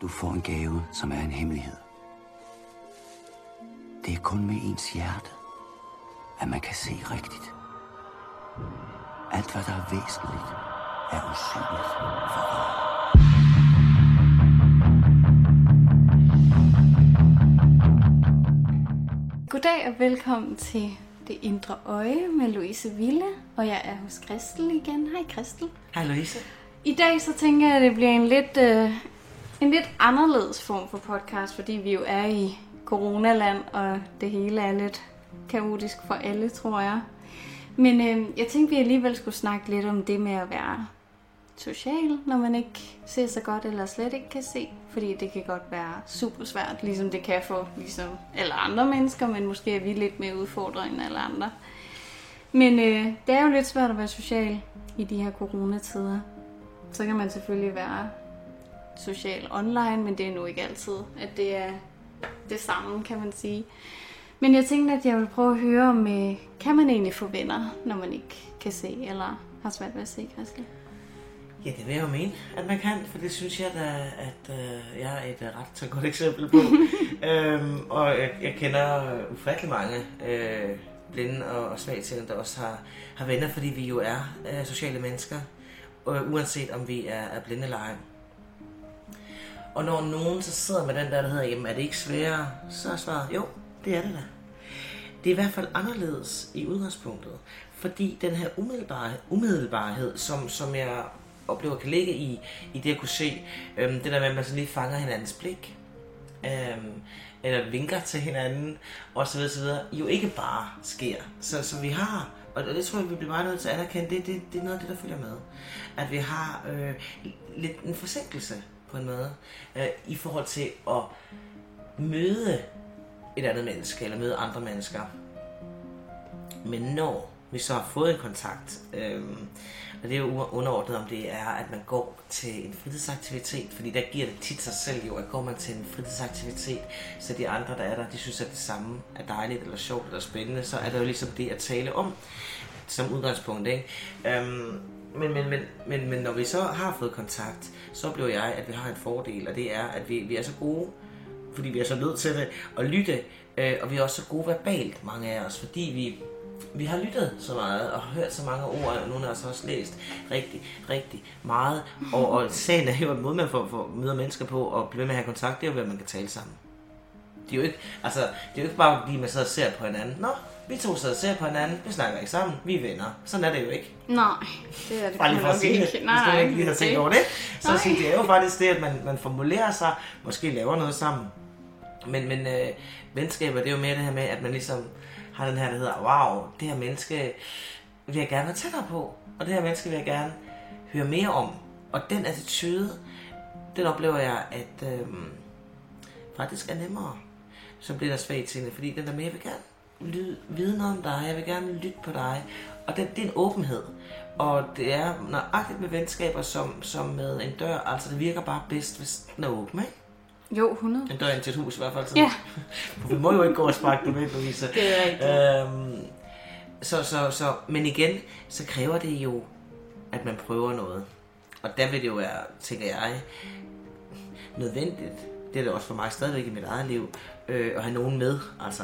Du får en gave, som er en hemmelighed. Det er kun med ens hjerte, at man kan se rigtigt. Alt, hvad der er væsentligt, er usynligt for øjet. Goddag og velkommen til Det Indre Øje med Louise Ville, og jeg er hos Kristel igen. Hej Kristel. Hej Louise. I dag så tænker jeg, at det bliver en lidt, øh, en lidt anderledes form for podcast, fordi vi jo er i coronaland, og det hele er lidt kaotisk for alle, tror jeg. Men øh, jeg tænkte, vi alligevel skulle snakke lidt om det med at være social, når man ikke ser så godt eller slet ikke kan se. Fordi det kan godt være super svært, ligesom det kan for ligesom alle andre mennesker, men måske er vi lidt mere udfordrende end alle andre. Men øh, det er jo lidt svært at være social i de her coronatider. Så kan man selvfølgelig være social online, men det er nu ikke altid, at det er det samme, kan man sige. Men jeg tænkte, at jeg vil prøve at høre, om øh, kan man egentlig få venner, når man ikke kan se, eller har svært ved at se, Christel? Ja, det vil jeg jo mene, at man kan, for det synes jeg da, at øh, jeg er et øh, ret så godt eksempel på. øhm, og jeg, jeg kender øh, ufattelig mange øh, blinde og, og svagtseende, der også har, har venner, fordi vi jo er øh, sociale mennesker, øh, uanset om vi er, er blinde eller ej. Og når nogen så sidder med den der, der hedder, jamen er det ikke sværere, så er svaret, jo, det er det da. Det er i hvert fald anderledes i udgangspunktet, fordi den her umiddelbare, umiddelbarhed, som, som jeg oplever kan ligge i, i det at kunne se, øhm, det der med, at man så lige fanger hinandens blik, øhm, eller vinker til hinanden, osv. osv., jo ikke bare sker. Så, så vi har, og det tror jeg, vi bliver meget nødt til at anerkende, det, det, det er noget af det, der følger med. At vi har øh, lidt en forsinkelse på en måde, øh, i forhold til at møde et andet menneske, eller møde andre mennesker. Men når vi så har fået en kontakt, øh, og det er jo underordnet, om det er, at man går til en fritidsaktivitet, fordi der giver det tit sig selv jo, at går man til en fritidsaktivitet, så de andre, der er der, de synes, at det samme er dejligt, eller sjovt, eller spændende, så er der jo ligesom det at tale om, som udgangspunkt, ikke? Øhm, men, men, men, men, men når vi så har fået kontakt, så oplever jeg, at vi har en fordel, og det er, at vi, vi er så gode, fordi vi er så nødt til det, at lytte, øh, og vi er også så gode verbalt, mange af os, fordi vi vi har lyttet så meget og hørt så mange ord, og nogle af os har også læst rigtig, rigtig meget. Og, og sagen er jo, en måde man får, får møder mennesker på og bliver med at have kontakt, det er jo, hvad man kan tale sammen. Det er jo ikke, altså, det er jo ikke bare, fordi man sidder og ser på hinanden. Nå, vi to sidder og ser på hinanden, vi snakker ikke sammen, vi er venner. Sådan er det jo ikke. Nej, det er det Bare lige for at sige det, hvis du ikke lige har tænkt over det. Så at sige, det er jo faktisk det, at man, man formulerer sig, måske laver noget sammen. Men, men øh, venskaber, det er jo mere det her med, at man ligesom har den her, der hedder, wow, det her menneske vil jeg gerne være tættere på, og det her menneske vil jeg gerne høre mere om. Og den attitude, den oplever jeg, at øh, faktisk er nemmere, som bliver der svagt til fordi den der med, jeg vide noget om dig, jeg vil gerne lytte på dig, og det, det er en åbenhed. Og det er nøjagtigt med venskaber som, som med en dør, altså det virker bare bedst, hvis den er åben, ikke? Jo, 100. En dør ind til et hus i hvert fald. Så. Ja. Vi må jo ikke gå og sparke ind, Louise. Det er rigtigt. Øhm, så, så, så, men igen, så kræver det jo, at man prøver noget. Og der vil det jo være, tænker jeg, nødvendigt. Det er det også for mig stadigvæk i mit eget liv, øh, at have nogen med. Altså,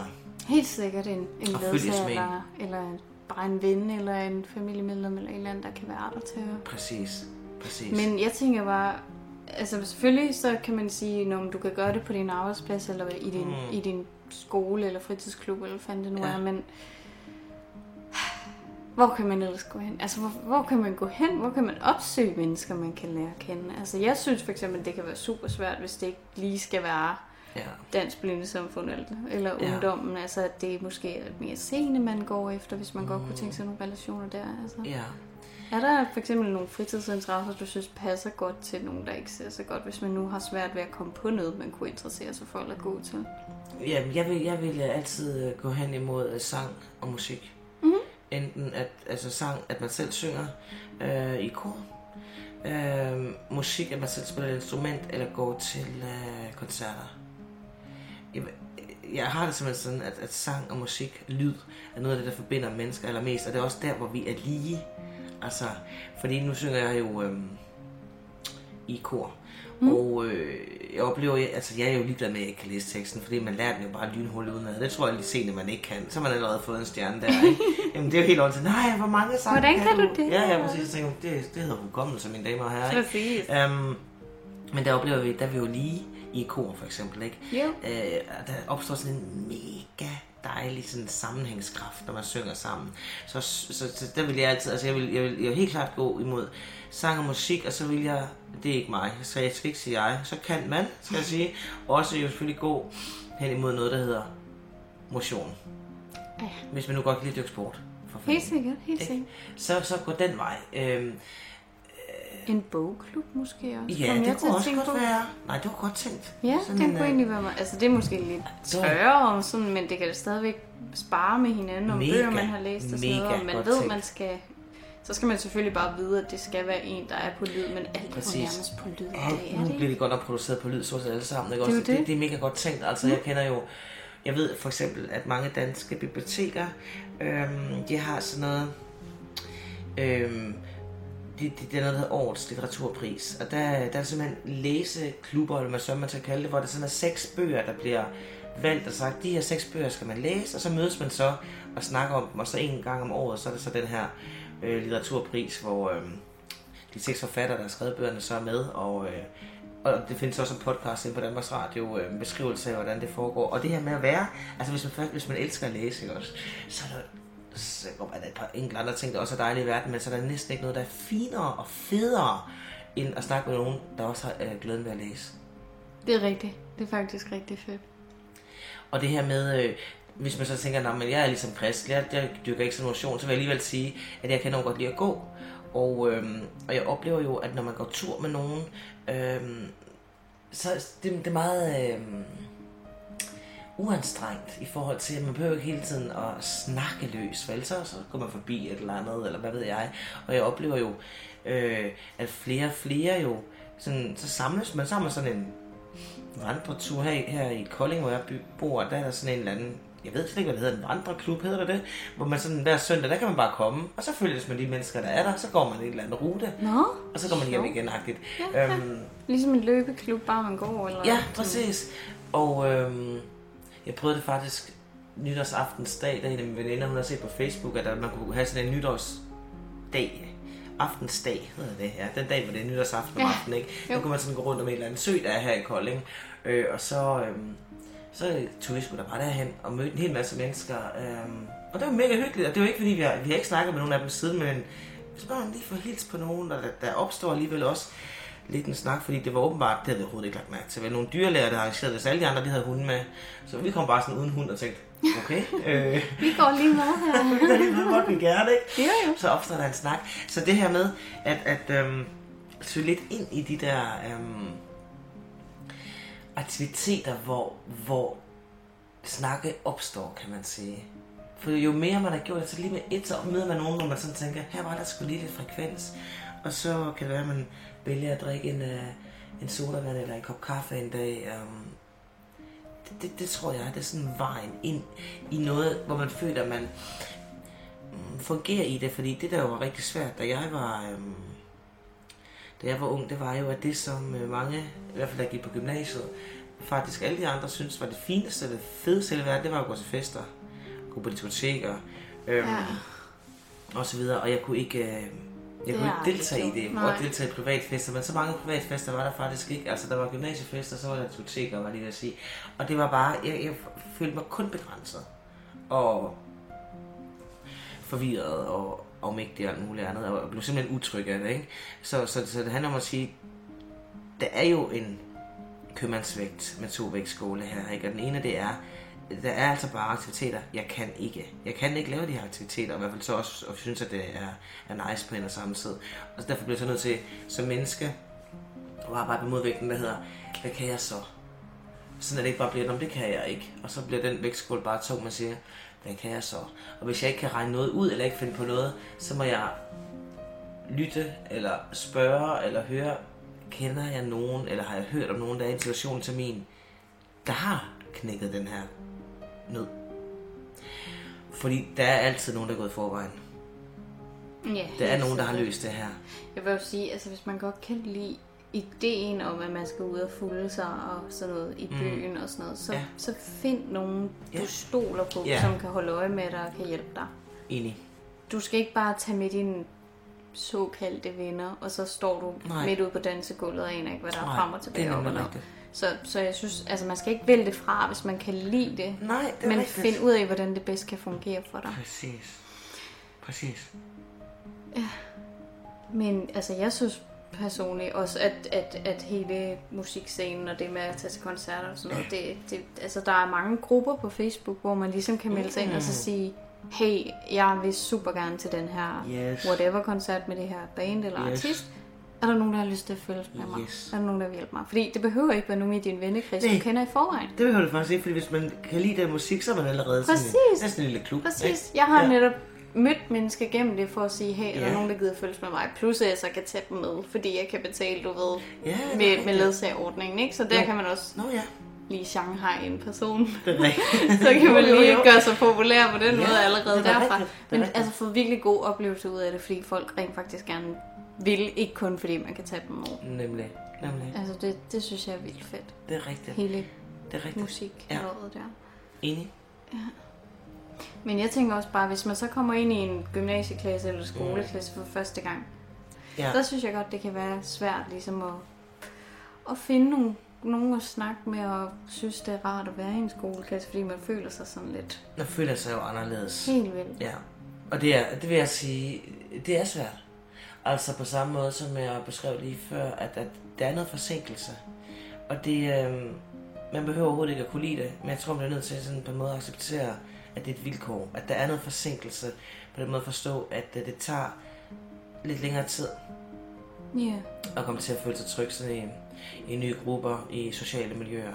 Helt sikkert en, en ledsager, eller, eller bare en ven, eller en familiemedlem, eller en eller anden, der kan være der til at præcis. Præcis. Men jeg tænker bare, altså selvfølgelig så kan man sige, når du kan gøre det på din arbejdsplads, eller i din, Mm. i din skole, eller fritidsklub, eller hvad det nu ja. er, men hvor kan man ellers gå hen? Altså, hvor, hvor kan man gå hen? Hvor kan man opsøge mennesker, man kan lære at kende? Altså, jeg synes for eksempel, det kan være super svært, hvis det ikke lige skal være ja. dansk blindesamfund eller, eller Ja. ungdommen. Altså, at det måske er mere seende, man går efter, hvis man mm. godt kunne tænke sig nogle relationer der. Altså. ja. Er der for eksempel nogle fritidsinteresser, du synes passer godt til nogen, der ikke ser så godt, hvis man nu har svært ved at komme på noget, man kunne interessere sig for eller gå til? Jamen, jeg vil, jeg vil altid øh, gå hen imod øh, sang og musik. Mhm. Enten at, altså sang, at man selv synger øh, i kor. Øh, musik, at man selv spiller et instrument, eller går til øh, koncerter. Jeg, har det simpelthen sådan, at, at sang og musik, lyd, er noget af det, der forbinder mennesker allermest. Og det er også der, hvor vi er lige. Altså, fordi nu synger jeg jo øh, i kor. Mm. Og øh, jeg oplever, altså jeg er jo ligeglad med, at jeg ikke kan læse teksten, fordi man lærer den jo bare lynhullet udenad. Det tror jeg lige senere, man ikke kan. Så har man allerede fået en stjerne der, ikke? Jamen det er jo helt ordentligt. Nej, hvor mange sange Hvordan kan du det? Ja, ja, præcis. Så tænker, det, det hedder hukommelse, mine damer og herrer. Ikke? Præcis. Um, men der oplever vi, der er vi jo lige i kor for eksempel, ikke? Jo. Øh, der opstår sådan en mega dejlig sådan sammenhængskraft, når man synger sammen. Så, så, så der vil jeg altid, altså jeg vil, jeg vil, jeg vil helt klart gå imod sang og musik, og så vil jeg, det er ikke mig, så jeg skal ikke sige jeg, så kan man, skal jeg sige, også jo selvfølgelig gå hen imod noget, der hedder motion. Ja. Hvis man nu godt kan lide at dyrke sport. Helt sikkert, helt Ikke? sikkert. Så, så gå den vej. Øhm, En bogklub måske også? ja, Kom det kunne også godt på. være. Nej, det var godt tænkt. Ja, Sådan den en, kunne øh, egentlig være meget. Altså, det er måske lidt tørre, sådan, men det kan da stadigvæk spare med hinanden om Mega, bøger, man har læst og sådan noget. Og man ved, tænkt. man skal... Så skal man selvfølgelig bare vide, at det skal være en, der er på lyd, men alt er nærmest på lyd. er nu bliver det godt nok produceret på lyd, så alle sammen. Ikke? Det er det. det, det er mega godt tænkt. Altså, jeg kender jo, jeg ved for eksempel, at mange danske biblioteker, øhm, de har sådan noget, øhm, det, det, det er noget, der hedder årets litteraturpris. Og der, der er simpelthen læseklubber, eller hvad så man skal kalde det, hvor der sådan er seks bøger, der bliver valgt og sagt, de her seks bøger skal man læse, og så mødes man så og snakker om dem, og så en gang om året, så er det så den her øh, litteraturpris, hvor øh, de seks forfattere, der har skrevet bøgerne, så er med, og, øh, og det findes også en podcast inde på Danmarks Radio, øh, en beskrivelse af, hvordan det foregår. Og det her med at være, altså hvis man, først, hvis man elsker at læse, ikke også, så er der så går man et par enkelte andre ting, der også er dejlige i verden, men så er der næsten ikke noget, der er finere og federe, end at snakke med nogen, der også har øh, glæden ved at læse. Det er rigtigt. Det er faktisk rigtig fedt. Og det her med, øh, hvis man så tænker, at jeg er ligesom kristen, jeg, jeg dyrker ikke sådan motion, så vil jeg alligevel sige, at jeg kan nok godt lide at gå. Og, øhm, og jeg oplever jo, at når man går tur med nogen, øhm, så det, det er meget øhm, uanstrengt i forhold til, at man behøver ikke hele tiden at snakke løs, vel? Så, så går man forbi et eller andet, eller hvad ved jeg. Og jeg oplever jo, øh, at flere og flere jo, sådan, så samles man sammen sådan en vandretur her, her i Kolding, hvor jeg bor, der er der sådan en eller anden, jeg ved slet ikke, hvad det hedder, en vandreklub hedder det det, hvor man sådan hver søndag, der kan man bare komme, og så følges med de mennesker, der er der, så går man en eller anden rute, Nå, og så går man hjem igen, agtigt. Ja, Øhm, Ligesom en løbeklub, bare man går, eller... Ja, præcis. Og øhm, jeg prøvede det faktisk nytårsaftensdag, der er en af veninder, hun har set på Facebook, at man kunne have sådan en nytårsdag, aftensdag, hedder det, ja, den dag, hvor det er nytårsaften om Ja, aftenen, ikke? jo. Der kunne man sådan gå rundt om en eller anden sø, der er her i Kolding, øh, og så, øhm, så tog vi sgu da bare derhen og mødte en hel masse mennesker, øhm, og det var mega hyggeligt, og det var ikke fordi, vi har, vi har ikke snakket med nogen af dem siden, men hvis bare lige får hils på nogen, og der, der opstår alligevel også lidt en snak, fordi det var åbenbart, det havde vi overhovedet ikke lagt mærke til. Vel, nogle dyrlæger, der arrangerede det, alle de andre, de havde hunde med. Så vi kom bare sådan uden hund og tænkte, okay, øh, Vi går lige med her. det måtte vi gerne, ikke? Jo, jo. Så opstår der en snak. Så det her med, at, at øhm, søge lidt ind i de der øhm, aktiviteter, hvor, hvor snakke opstår, kan man sige. For jo mere man har gjort det, så lige med et, så møder man nogen, hvor man sådan tænker, her var der sgu lige lidt frekvens. Og så kan det være, at man vælger at drikke en, øh, en sodavand eller en kop kaffe en dag. Um, det, det, det tror jeg, det er sådan vejen ind i noget, hvor man føler, at man mm, fungerer i det. Fordi det, der var rigtig svært, da jeg var... Um, da jeg var ung, det var jo, at det som øh, mange, i hvert fald der gik på gymnasiet, faktisk alle de andre synes var det fineste, det fedeste i verden, det var at gå til fester, gå på diskoteker, øhm, Ja. og så videre, og jeg kunne ikke, øh, jeg Det kunne ikke deltage i aldrig det. Jeg kunne godt deltage i privatfester, men så mange privatfester var der faktisk ikke. Altså, der var gymnasiefester, så var der diskoteker, var lige ved at sige. Og det var bare, jeg, jeg følte mig kun begrænset. Og forvirret og afmægtig og alt muligt andet, og blev simpelthen utryg af det, ikke? Så, så, så det handler om at sige, der er jo en købmandsvægt med to vægtskåle her, ikke? Og den ene, det er, der er altså bare aktiviteter, jeg kan ikke. Jeg kan ikke lave de her aktiviteter, og i hvert fald så også, og synes, at det er, er nice på en og samme tid. Og så derfor bliver jeg så nødt til, som menneske, at arbejde med modvægten, der hedder, hvad kan jeg så? Sådan at det ikke bare bliver, om det kan jeg ikke. Og så bliver den vægtskål bare tung, man siger, hvad kan jeg så? Og hvis jeg ikke kan regne noget ud, eller ikke finde på noget, så må jeg lytte, eller spørge, eller høre, kender jeg nogen, eller har jeg hørt om nogen, der er i en situation til min, der har knækket den her nød. Fordi der er altid nogen, der er gået i forvejen. Ja, Der er nogen, der har løst det her. Jeg vil jo sige, altså hvis man godt kan lide ideen om, at man skal ud og fulde sig og sådan noget i byen og sådan noget, så, Ja. så find nogen, du Ja. stoler på, Ja. som kan holde øje med dig og kan hjælpe dig. Enig. Du skal ikke bare tage med dine såkaldte venner, og så står du Nej. Midt ude på dansegulvet og aner ikke, hvad der er Nej, frem og tilbage op og ned. Så, så jeg synes, altså man skal ikke vælge det fra, hvis man kan lide det. Nej, det er Men rigtigt. find ud af, hvordan det bedst kan fungere for dig. Præcis. Præcis. Men altså, jeg synes personligt også, at, at, at hele musikscenen og det med at tage til koncerter og sådan noget, det, det, altså der er mange grupper på Facebook, hvor man ligesom kan melde sig ind og så sige, hey, jeg vil super gerne til den her Yes. whatever koncert med det her band eller Yes. artist. Er der nogen, der har lyst til at følge med mig? Yes. Er der nogen, der vil hjælpe mig? Fordi det behøver ikke være nogen i din vennekreds, du kender i forvejen. Det behøver du faktisk ikke, fordi hvis man kan lide den musik, så er man allerede sådan Præcis. en, næsten en lille klub. Præcis. ikke? Jeg har Ja. netop mødt mennesker gennem det for at sige, hey, er der Ja. nogen, der gider følges med mig? Plus at jeg så kan tage dem med, fordi jeg kan betale, du ved, Ja, det med, med ledsagerordningen, ikke? Så der Jo. kan man også Nå ja, lige Shanghai en person. det er så kan man jo, lige jo. gøre sig populær på den Ja, måde allerede det er derfra. Det er Men altså få virkelig god oplevelse ud af det, fordi folk rent faktisk gerne vil, ikke kun fordi man kan tage dem med. Nemlig. Nemlig. Altså det, det synes jeg er vildt fedt. Det er rigtigt. Hele Det er rigtigt. musik Ja. ja. der. Enig. Men jeg tænker også bare, hvis man så kommer ind i en gymnasieklasse eller skoleklasse for første gang, Ja. der synes jeg godt, det kan være svært ligesom at, at finde nogle, nogen at snakke med og synes, det er rart at være i en skoleklasse, fordi man føler sig sådan lidt Man føler sig jo anderledes. helt vildt. Ja. Og det, er, det vil jeg sige, det er svært. Altså på samme måde, som jeg beskrev lige før, at, at der er noget forsinkelse. Og det, øh, man behøver overhovedet ikke at kunne lide det, men jeg tror, man er nødt til sådan på en måde at acceptere, at det er et vilkår. At der er noget forsinkelse. På den måde at forstå, at øh, det tager lidt længere tid Ja. at komme til at føle sig tryg sådan i, i nye grupper, i sociale miljøer.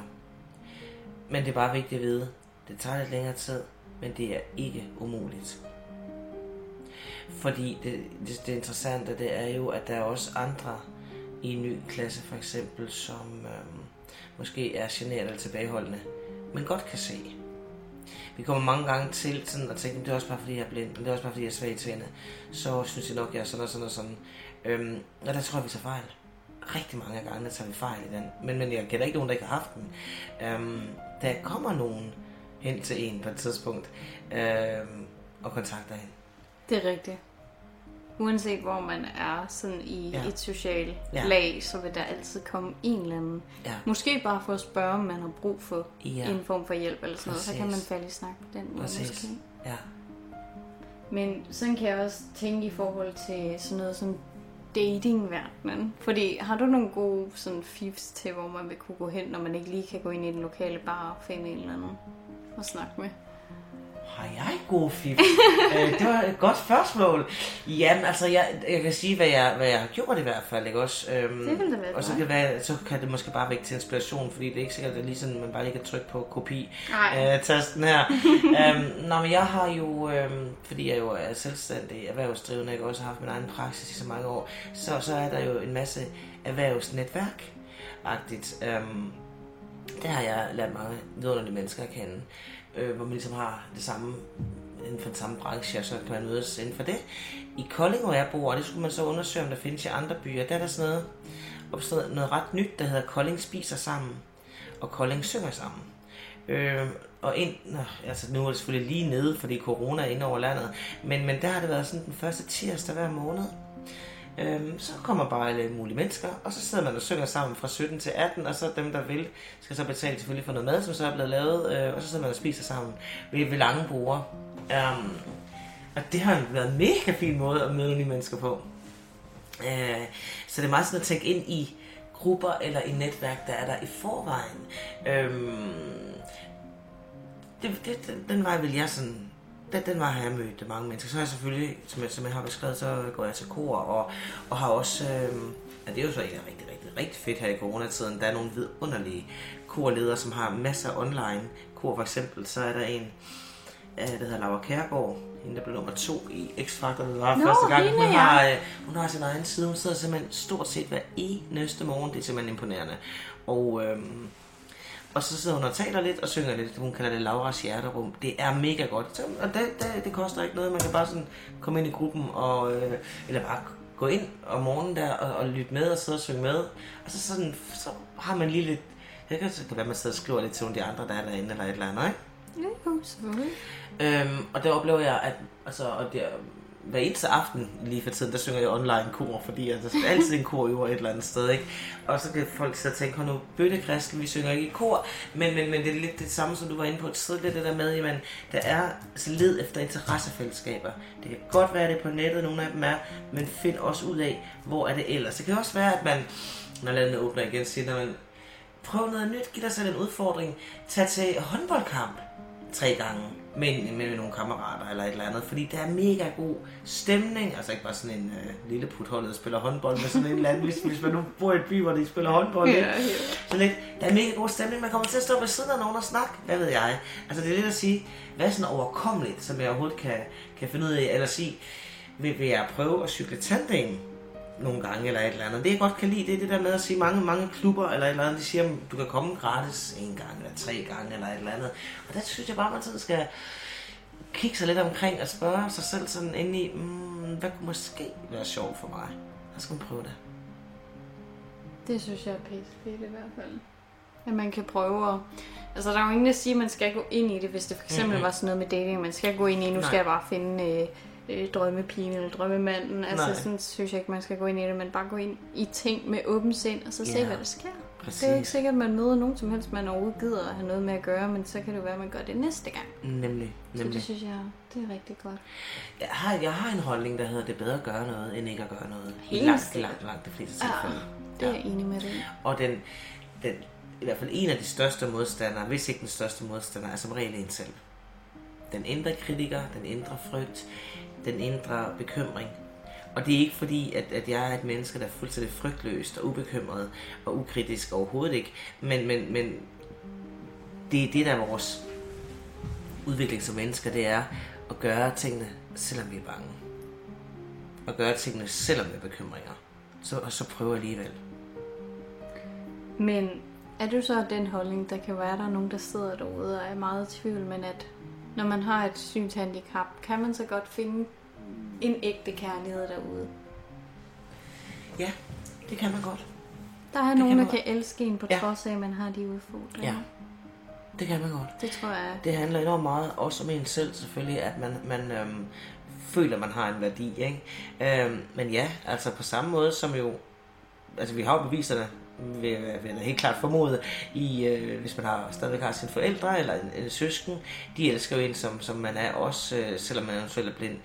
Men det er bare vigtigt at vide, det tager lidt længere tid, men det er ikke umuligt. Fordi det, det, det interessante, det er jo, at der er også andre i en ny klasse for eksempel, som øhm, måske er generet eller tilbageholdende, men godt kan se. Vi kommer mange gange til sådan at tænke, det er også bare fordi jeg er blind, det er også bare fordi jeg er svag til Så synes jeg nok, jeg er sådan og sådan og sådan. Øhm, og der tror jeg, vi tager fejl. Rigtig mange gange, der tager vi fejl i den. Men, men jeg kender ikke nogen, der ikke har haft den. Øhm, der kommer nogen hen til en på et tidspunkt øhm, og kontakter hende. Det er rigtigt. Uanset hvor man er sådan i Ja. et socialt Ja. lag, så vil der altid komme en eller anden. Ja. Måske bare for at spørge, om man har brug for Ja. en form for hjælp eller sådan noget. Så kan man Præcis. falde i snak på den måde Præcis. måske. Ja. Men sådan kan jeg også tænke i forhold til sådan noget som datingverdenen. Fordi har du nogle gode sådan fifs til, hvor man vil kunne gå hen, når man ikke lige kan gå ind i den lokale bar og finde en eller anden at snakke med? Har jeg god fif? øh, det var et godt spørgsmål. Jamen, altså, jeg, jeg kan sige, hvad jeg, hvad jeg har gjort i hvert fald, ikke også? Øhm, Det være Og så kan, være, så kan det måske bare vække til inspiration, fordi det er ikke sikkert, at det er lige sådan, man bare lige kan trykke på kopi øh, tasten her. øhm, nå, men jeg har jo, øhm, fordi jeg jo er selvstændig erhvervsdrivende, jeg har også haft min egen praksis i så mange år, så, så er der jo en masse erhvervsnetværk agtigt øhm, der har jeg lært mange vidunderlige mennesker at kende, øh, hvor man ligesom har det samme inden for den samme branche, og så kan man mødes inden for det. I Kolding, hvor jeg bor, og det skulle man så undersøge, om der findes i andre byer, der er der sådan noget, opstået noget ret nyt, der hedder Kolding spiser sammen, og Kolding synger sammen. Øh, og ind, nå, altså nu er det selvfølgelig lige nede, fordi corona er inde over landet, men, men der har det været sådan den første tirsdag hver måned. Øhm, så kommer bare alle mulige mennesker, og så sidder man og synger sammen fra 17 til 18, og så dem, der vil, skal så betale selvfølgelig for noget mad, som så er blevet lavet, øh, og så sidder man og spiser sammen ved, ved lange borde. Øhm, og det har været en mega fin måde at møde nye mennesker på. Øh, så det er meget sådan at tænke ind i grupper eller i netværk, der er der i forvejen. Øhm, det, det, den, den vej vil jeg sådan... Den, den vej har jeg mødt mange mennesker. Så har jeg selvfølgelig, som jeg, som jeg har beskrevet, så går jeg til kor og, og har også... Øhm, ja, det er jo så egentlig rigtig, rigtig, rigtig fedt her i coronatiden. Der er nogle vidunderlige korledere, som har masser af online kor. For eksempel, så er der en, øh, der hedder Laura Kærgaard, hende der blev nummer to i X-Factor, der var Nå, første gang. hende, Hun har, øh, hun har sin egen side, hun sidder simpelthen stort set hver eneste morgen, det er simpelthen imponerende. Og, øhm, og så sidder hun og taler lidt og synger lidt, hun kalder det Lauras Hjerterum. Det er mega godt, så, og det, det, det koster ikke noget, man kan bare sådan komme ind i gruppen, og, øh, eller bare gå ind om morgenen der og, og lytte med og sidde og synge med. Og så, sådan, så har man lige lidt... Jeg kan, så kan være, man sidder og skriver lidt til nogle af de andre, der er derinde eller et eller andet, ikke? Ja, selvfølgelig. Øhm, og der oplever jeg, at altså, og det, hver eneste aften lige for tiden, der synger jeg online kor, fordi altså, der er altid en kor over et eller andet sted, ikke? Og så kan folk så tænke, hold nu, bøttekristen, vi synger ikke i kor, men, men, men det er lidt det samme, som du var inde på, tidligere, det der med, jamen, der er så led efter interessefællesskaber. Det kan godt være, det er på nettet, nogle af dem er, men find også ud af, hvor er det ellers. Det kan også være, at man, når landet åbner igen, siger, når man prøv noget nyt, giv dig selv en udfordring, tag til håndboldkamp tre gange med, med nogle kammerater eller et eller andet, fordi der er mega god stemning, altså ikke bare sådan en øh, lille putholdet, der spiller håndbold, men sådan en eller anden, hvis, hvis man nu bor i et by, hvor de spiller håndbold? Ja, ja. så lidt, der er mega god stemning, man kommer til at stå ved siden af nogen og snakke, hvad ved jeg. Altså det er lidt at sige, hvad er sådan overkommeligt, som jeg overhovedet kan, kan finde ud af, eller sige, vil, vil jeg prøve at cykle tandem nogle gange eller et eller andet. Det jeg godt kan lide, det er det der med at sige, mange, mange klubber eller et eller andet, de siger, at du kan komme gratis en gang eller tre gange eller et eller andet. Og der synes jeg bare, man sådan skal kigge sig lidt omkring og spørge sig selv sådan ind i, mm, hvad kunne måske være sjovt for mig? Jeg skal man prøve det. Det synes jeg er pissefedt i hvert fald. At man kan prøve at... Altså, der er jo ingen, der siger, at man skal gå ind i det, hvis det for eksempel Mhm. var sådan noget med dating. Man skal gå ind i, nu Nej. skal jeg bare finde øh, øh, drømmepigen eller drømmemanden. Altså, Nej. sådan synes jeg ikke, man skal gå ind i det. Men bare gå ind i ting med åben sind, og så se, Ja. hvad der sker. Præcis. Det er jo ikke sikkert, at man møder nogen som helst, man overhovedet gider at have noget med at gøre, men så kan det være, at man gør det næste gang. Nemlig, Så det nemlig. synes jeg, det er rigtig godt. Jeg har, jeg har en holdning, der hedder, det er bedre at gøre noget, end ikke at gøre noget. Helt langt, langt, langt de fleste Ja, tilfælde. det er jeg enig med i. Og den, den, i hvert fald en af de største modstandere, hvis ikke den største modstander, er som regel en selv. Den indre kritiker, den indre frygt, den indre bekymring. Og det er ikke fordi, at, at jeg er et menneske, der er fuldstændig frygtløst og ubekymret og ukritisk overhovedet ikke. Men, men, men det er det, der er vores udvikling som mennesker, det er at gøre tingene, selvom vi er bange. At gøre tingene, selvom vi er bekymringer. Så, og så prøve alligevel. Men er du så den holdning, der kan være, der er nogen, der sidder derude og er meget i tvivl, men at når man har et synshandicap, kan man så godt finde en ægte kærlighed derude? Ja, det kan man godt. Der er Det nogen, kan der kan elske en på Ja. trods af, at man har de udfordringer. Ja, det kan man godt. Det tror jeg. Det handler enormt meget også om en selv selvfølgelig, at man, man øhm, føler, man har en værdi. Ikke? Øhm, men ja, altså på samme måde som jo, altså vi har jo beviserne, vil, vil jeg helt klart formode, i, øh, hvis man har, stadigvæk har sine forældre eller en, en søsken, de elsker jo en, som, som man er også, øh, selvom man eventuelt er blind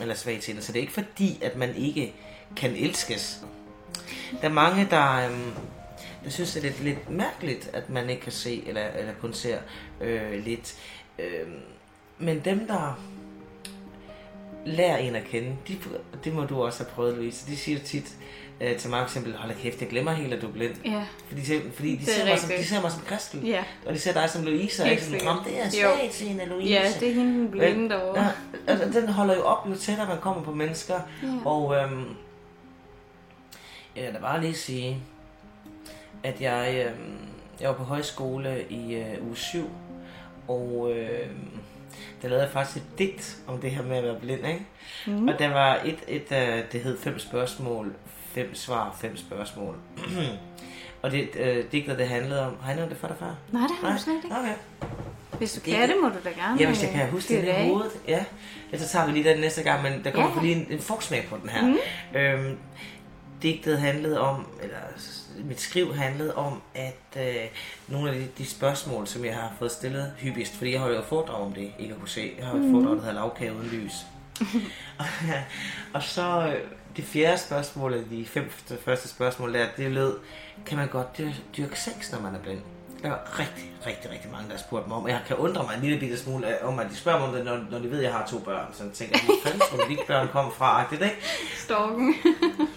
eller svag til Så det er ikke fordi, at man ikke kan elskes. Der er mange, der, øh, der synes, det er lidt, lidt mærkeligt, at man ikke kan se, eller, eller kun ser øh, lidt. Øh, men dem, der lærer en at kende, de, det må du også have prøvet, Louise, de siger tit øh, til mig for eksempel, hold kæft, jeg glemmer helt, at du er blind. Ja, Fordi, de, fordi de, er ser mig som, de ser mig som Kristel, ja. og de ser dig som Louise, og jeg er sådan. "Nå, det er af Louise. ja det er hende den blinde derovre. Ja, altså, den holder jo op, jo tættere man kommer på mennesker. Ja. Og øhm, jeg vil da bare lige sige, at jeg, øhm, jeg var på højskole i øh, uge 7, og øhm, der lavede jeg faktisk et digt om det her med at være blind, ikke? Mm. Og der var et, et øh, det hed fem spørgsmål, fem svar, fem spørgsmål. og det øh, digtet, det handlede om, har jeg nævnt det for dig før? Nej, det har du slet ikke. Okay. Hvis du Det- kan det, må du da gerne Ja, hvis jeg øh, kan huske fyre det i hovedet. Ja. ja, så tager vi lige den næste gang, men der kommer Ja. lige en, en forsmag på den her. Mm. Øhm, digtet handlede om, eller mit skriv handlede om, at øh, nogle af de, de spørgsmål, som jeg har fået stillet hyppigst, fordi jeg har jo et foredrag om det, ikke at kunne se. Jeg har jo et foredrag, der hedder Lavkage uden lys. og, og så øh, det fjerde spørgsmål, eller de fem første spørgsmål der, det lød, kan man godt dyrke, sex, når man er blind? Der var rigtig, rigtig, rigtig mange, der har spurgt mig om. Og jeg kan undre mig en lille bitte smule af- om, at de spørger mig om det, når, når de ved, at jeg har to børn. Så jeg tænker, hvor fanden tror de børn kommer fra? Agtigt, ikke? Storken.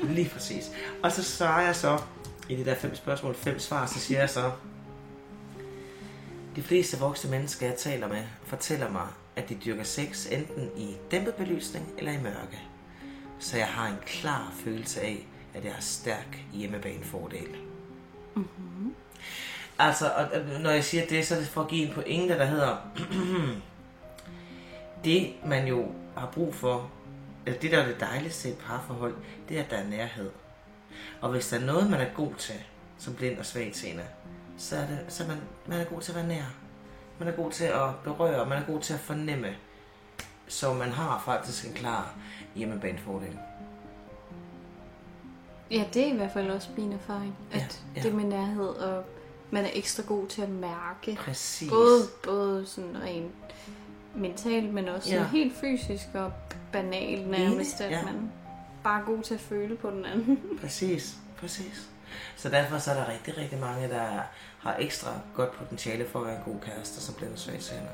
Lige præcis. Og så svarer jeg så, i de der fem spørgsmål, fem svar, så siger jeg så, de fleste voksne mennesker, jeg taler med, fortæller mig, at de dyrker sex enten i dæmpet belysning eller i mørke. Så jeg har en klar følelse af, at jeg har stærk hjemmebanefordel. Mm-hmm. Altså, og, når jeg siger det, så er det for at give en pointe, der hedder, det man jo har brug for eller det der er det dejligste i et parforhold, det er, at der er nærhed. Og hvis der er noget, man er god til, som blind og svag seende, så er, det, så man, man er god til at være nær. Man er god til at berøre, man er god til at fornemme. Så man har faktisk en klar hjemmebanefordel. Ja, det er i hvert fald også min erfaring. At Ja, ja. det med nærhed, og man er ekstra god til at mærke. Præcis. Både, både sådan rent mentalt, men også Ja. helt fysisk og banalt nærmest, at ja. man bare er god til at føle på den anden. Præcis, præcis. Så derfor så er der rigtig, rigtig mange, der har ekstra godt potentiale for at være en god kæreste, som bliver svagtseende.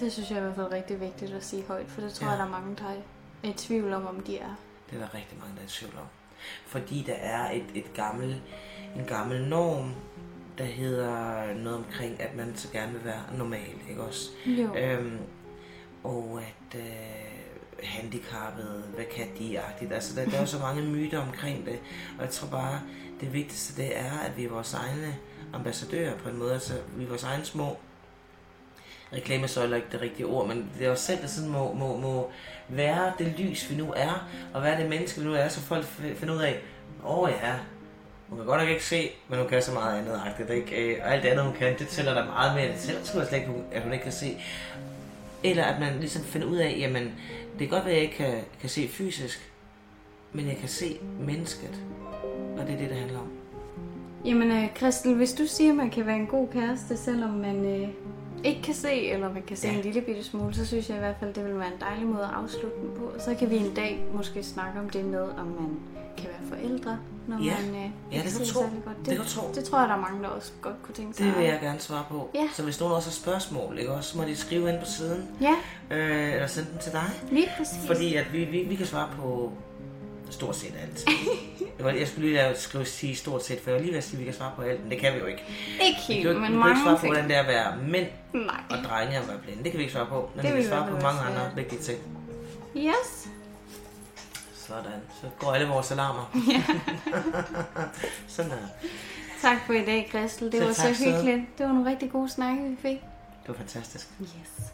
Det synes jeg er i hvert fald rigtig vigtigt at sige højt, for det tror Ja. jeg, der er mange, der er i tvivl om, om de er. Det er der rigtig mange, der er i tvivl om. Fordi der er et, et gammel, en gammel norm, der hedder noget omkring, at man så gerne vil være normal, ikke også? Jo. Øhm, og at øh, handicappede, hvad kan de-agtigt. Altså, der, der er jo så mange myter omkring det. Og jeg tror bare, det vigtigste det er, at vi er vores egne ambassadører på en måde. Altså, vi er vores egne små reklamesøjler så ikke det rigtige ord, men det er os selv, der sådan må, må, må være det lys, vi nu er, og være det menneske, vi nu er, så folk finder ud af, åh oh, ja, hun kan godt nok ikke se, men hun kan så meget andet agtigt, ikke? Øh, og alt det andet, hun kan, det tæller der meget mere. Det tæller sgu slet ikke, at hun ikke kan se. Eller at man ligesom finder ud af, jamen, det kan godt være, at jeg ikke kan, kan se fysisk, men jeg kan se mennesket. Og det er det, det handler om. Jamen, Kristel, Christel, hvis du siger, at man kan være en god kæreste, selvom man øh, ikke kan se, eller man kan se Ja. en lille bitte smule, så synes jeg i hvert fald, det vil være en dejlig måde at afslutte den på. Så kan vi en dag måske snakke om det med, om man kan være forældre, når Ja. man øh, Ja, det kan tro. godt. Det kan du tro. Det tror jeg, der er mange, der også godt kunne tænke sig. Det vil jeg gerne svare på. Ja. Så hvis nogen også har spørgsmål, ikke, også, så må de skrive ind på siden, Ja, øh, eller sende dem til dig. lige præcis. Fordi at vi, vi, vi kan svare på stort set alt. jeg, skulle lige skrive sige stort set, for jeg var lige ved at sige, at vi kan svare på alt, men det kan vi jo ikke. Ikke helt, kan, jo ikke- men vi kan ikke mange svare på, ting. hvordan det er at være mænd Nej. og drenge og være blinde. Det kan vi ikke svare på, men Det vi kan svare på mange andre vigtige ting. Yes. Sådan, så går alle vores alarmer. Sådan der. Tak for i dag, Christel. Det Selv var så tak, hyggeligt. Det var nogle rigtig gode snakke, vi fik. Det var fantastisk. Yes.